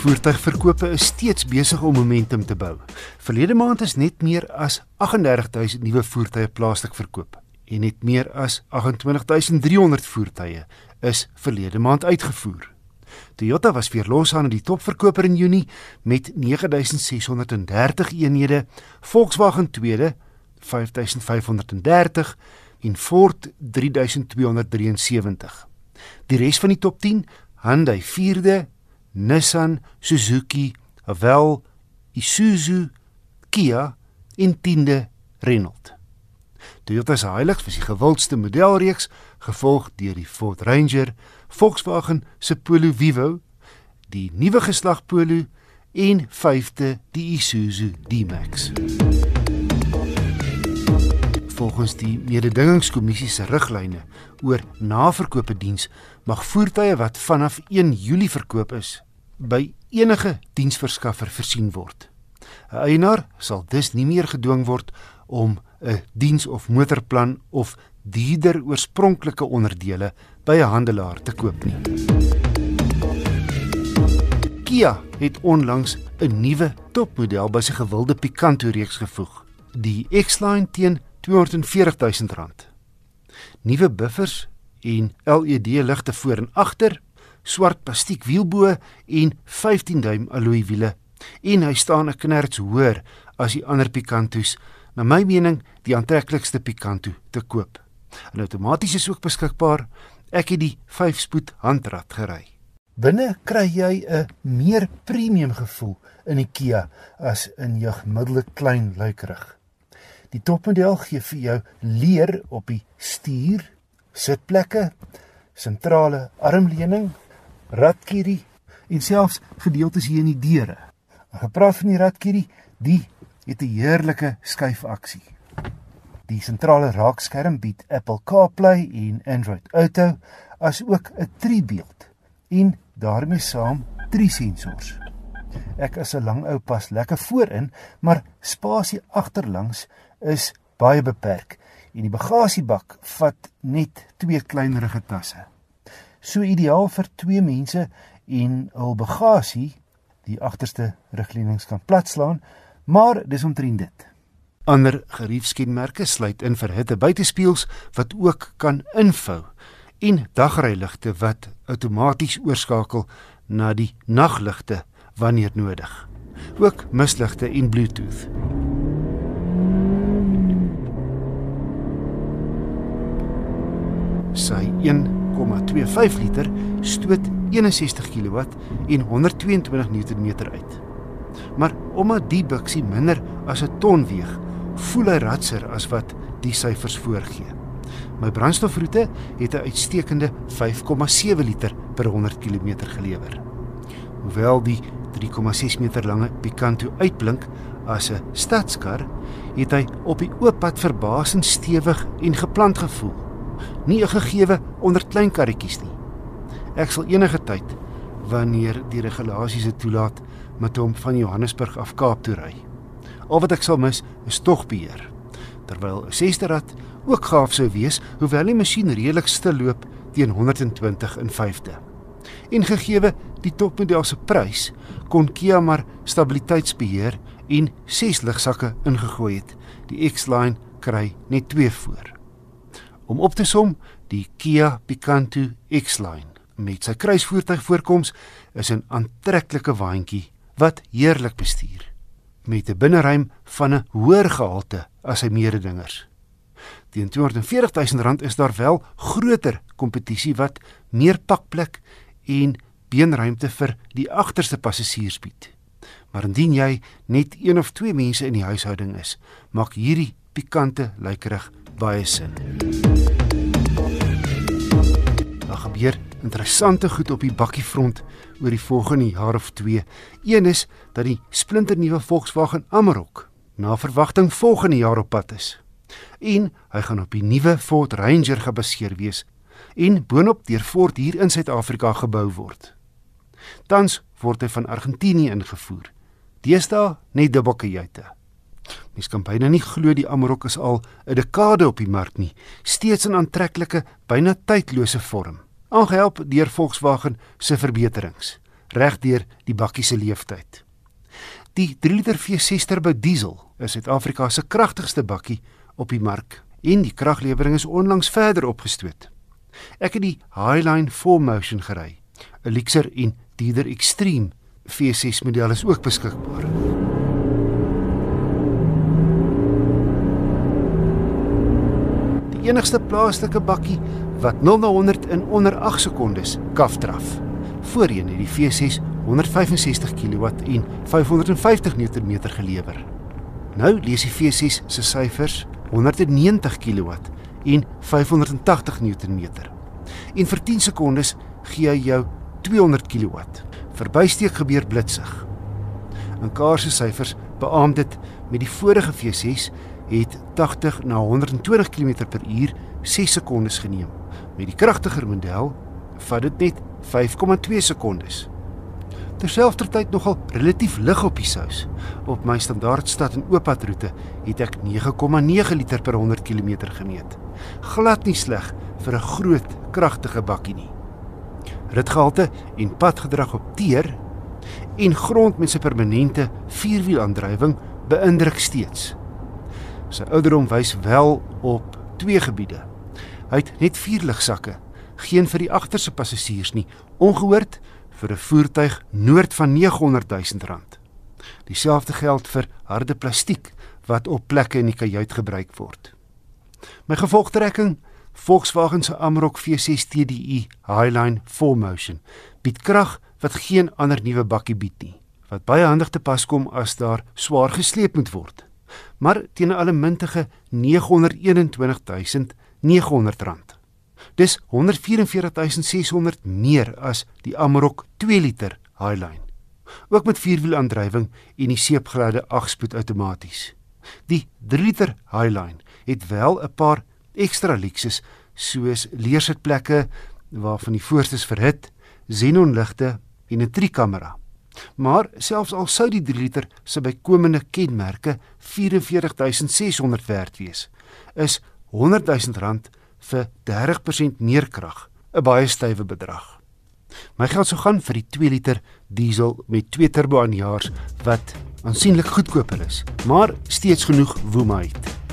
Voertuigverkope is steeds besig om momentum te bou. Verlede maand is net meer as 38000 nuwe voertuie plaaslik verkoop en net meer as 28300 voertuie is verlede maand uitgevoer. Toyota was weer los aan die topverkoper in Junie met 9630 eenhede, Volkswagen tweede 5530 en Ford 3273. Die res van die top 10, Hyundai 4de, Nissan, Suzuki, Haval, Isuzu, Kia en 10de Renault. Toyota se Hilux was die gewildste modelreeks, gevolg deur die Ford Ranger, Volkswagen se Polo Vivo, die nuwe geslag Polo en vyfde die Isuzu D-Max. Volgens die mededingingskommissie se riglyne oor naverkope diens mag voertuie wat vanaf 1 Julie verkoop is by enige diensverskaffer voorsien word. 'n Eienaar sal dus nie meer gedwing word om 'n diens of motorplan of dierder oorspronklike onderdele by 'n handelaar te koop nie. Kia het onlangs 'n nuwe topmodel by sy gewilde Picanto reeks gevoeg, die X-Line teen R240 000. Nuwe buffers en LED ligte voor en agter, swart plastiek wielbo en 15 duim alloy wiele. En hy staan 'n knerts hoër as die ander Picantos. Na my mening, die aantreklikste Picanto te koop. 'n Outomaties is ook beskikbaar. Ek het die 5-spoed handrat gery. Binne kry jy 'n meer premium gevoel in die Kia as in jou gemiddelde klein luikerig. Die topmodel gee vir jou leer op die stuur, sitplekke, sentrale armleuning, ratkierie en selfs gedeeltes hier in die deure. Gepraat van die ratkierie, die het 'n heerlike skuifaksie. Die sentrale raakskerm bied Apple CarPlay en Android Auto as ook 'n driebeeld en daarmee saam drie sensors. Ek is 'n lang ou pas lekker voorin, maar spasie agterlangs is baie beperk en die bagasiebak vat net twee kleinerige tasse. So ideaal vir twee mense en hul bagasie die agterste rugleuning kan platslaan, maar dis omtrent dit. Ander geriefskenmerke sluit in vir hitte buitespieëls wat ook kan invou en dagryligte wat outomaties oorskakel na die nagligte wanneer nodig. Ook misligte en Bluetooth. Sy 1,25 liter stoot 61 kW en 122 Nm uit. Maar omdat die buksie minder as 'n ton weeg, voel hy ratser as wat die syfers voorgee. My brandstofroete het 'n uitstekende 5,7 liter per 100 km gelewer. Hoewel die 3,6 meter lange Picanto uitblink as 'n stadskar, het hy op die oop pad verbasend stewig en geplant gevoel nie 'n gegewe onder klein karretjies nie. Ek sal enige tyd wanneer die regulasies dit toelaat met hom van Johannesburg af Kaap toe ry. Al wat ek sal mis is tog beheer. Terwyl 'n sesde rad ook gaaf sou wees, hoewel die masjien redelik stil loop teen 120 in 5de. En gegeewe die topmodel se prys, kon Kia maar stabiliteitsbeheer en 6 ligsakke ingegooi het. Die X-Line kry net 2 voor. Om op te som, die Kia Picanto X-Line met sy kruisvoertuigvoorkoms is 'n aantreklike waantjie wat heerlik bestuur met 'n binneruim van 'n hoër gehalte as sy mededingers. Teen 240 000 rand is daar wel groter kompetisie wat meer pakplek en beenruimte vir die agterste passasiers bied. Maar indien jy net een of twee mense in die huishouding is, maak hierdie pikante lykerig baie sin. Daar gebeur interessante goed op die bakkiefront oor die volgende jaar of 2. Een is dat die splinternuwe Volkswagen Amarok na verwagting volgende jaar op pad is. En hy gaan op die nuwe Ford Ranger gebaseer wees en boonop deur Ford hier in Suid-Afrika gebou word. Tans word hy van Argentinië ingevoer. Deesdae net dubbelkajuite. Mens kan byna nie glo die Amarok is al 'n dekade op die mark nie, steeds in aantreklike, byna tydlose vorm. Aangehelp deur Volkswagen se verbeterings. regdeur die bakkie se lewensduur. Die 3 liter V6 turbo diesel is Suid-Afrika se kragtigste bakkie op die mark en die kraglewering is onlangs verder opgestoot. Ek het die Highline 4Motion gery. 'n Lexer en dierder Extreme V6 model is ook beskikbaar. Die enigste plaaslike bakkie wat 0 na 100 in onder 8 sekondes kafdraf. Voorheen het die V6 165 kW en 550 Nm gelewer. Nou lees die V6 se syfers 190 kW en 580 Nm. En vir 10 sekondes gee hy jou 200 kW. Verbysteek gebeur blitsig. In Kaar se syfers beamoed dit met die vorige V6 het 80 na 120 km/h 6 sekondes geneem. Met die kragtiger model vat dit net 5,2 sekondes. Terselfdertyd nogal relatief lig op die sous. Op my standaard stad en ooppad roete het ek 9,9 liter per 100 km gemeet. Glad nie sleg vir 'n groot, kragtige bakkie nie. Ritgehalte en padgedrag op teer en grond met sy permanente vierwielaandrywing beïndruk steeds. Sy ouderdom wys wel op twee gebiede. Hy het net vier ligsakke, geen vir die agterste passasiers nie, ongehoord vir 'n voertuig noord van 900 000 rand. Dieselfde geld vir harde plastiek wat op plekke in die kajuit gebruik word. My gevolgtrekking Volkswagen se Amarok V6 TDI Highline 4Motion bied krag wat geen ander nuwe bakkie bied nie, wat baie handig te pas kom as daar swaar gesleep moet word. Maar teen 'n allemintige 921900 rand. Dis 144600 meer as die Amarok 2 liter Highline. Ook met vierwielaandrywing en die seepglade 8-spoed outomaties. Die 3 liter Highline het wel 'n paar ekstra luksus soos leersitplekke waarvan die voorstes verhit, xenonligte en 'n trikamera. Maar selfs al sou die 3 liter se bykomende kenmerke 44600 werd wees, is 100 000 rand vir 30% meer krag, 'n baie stywe bedrag. My geld sou gaan vir die 2 liter diesel met 2 turbo aanjaars wat aansienlik goedkoper is, maar steeds genoeg woema het.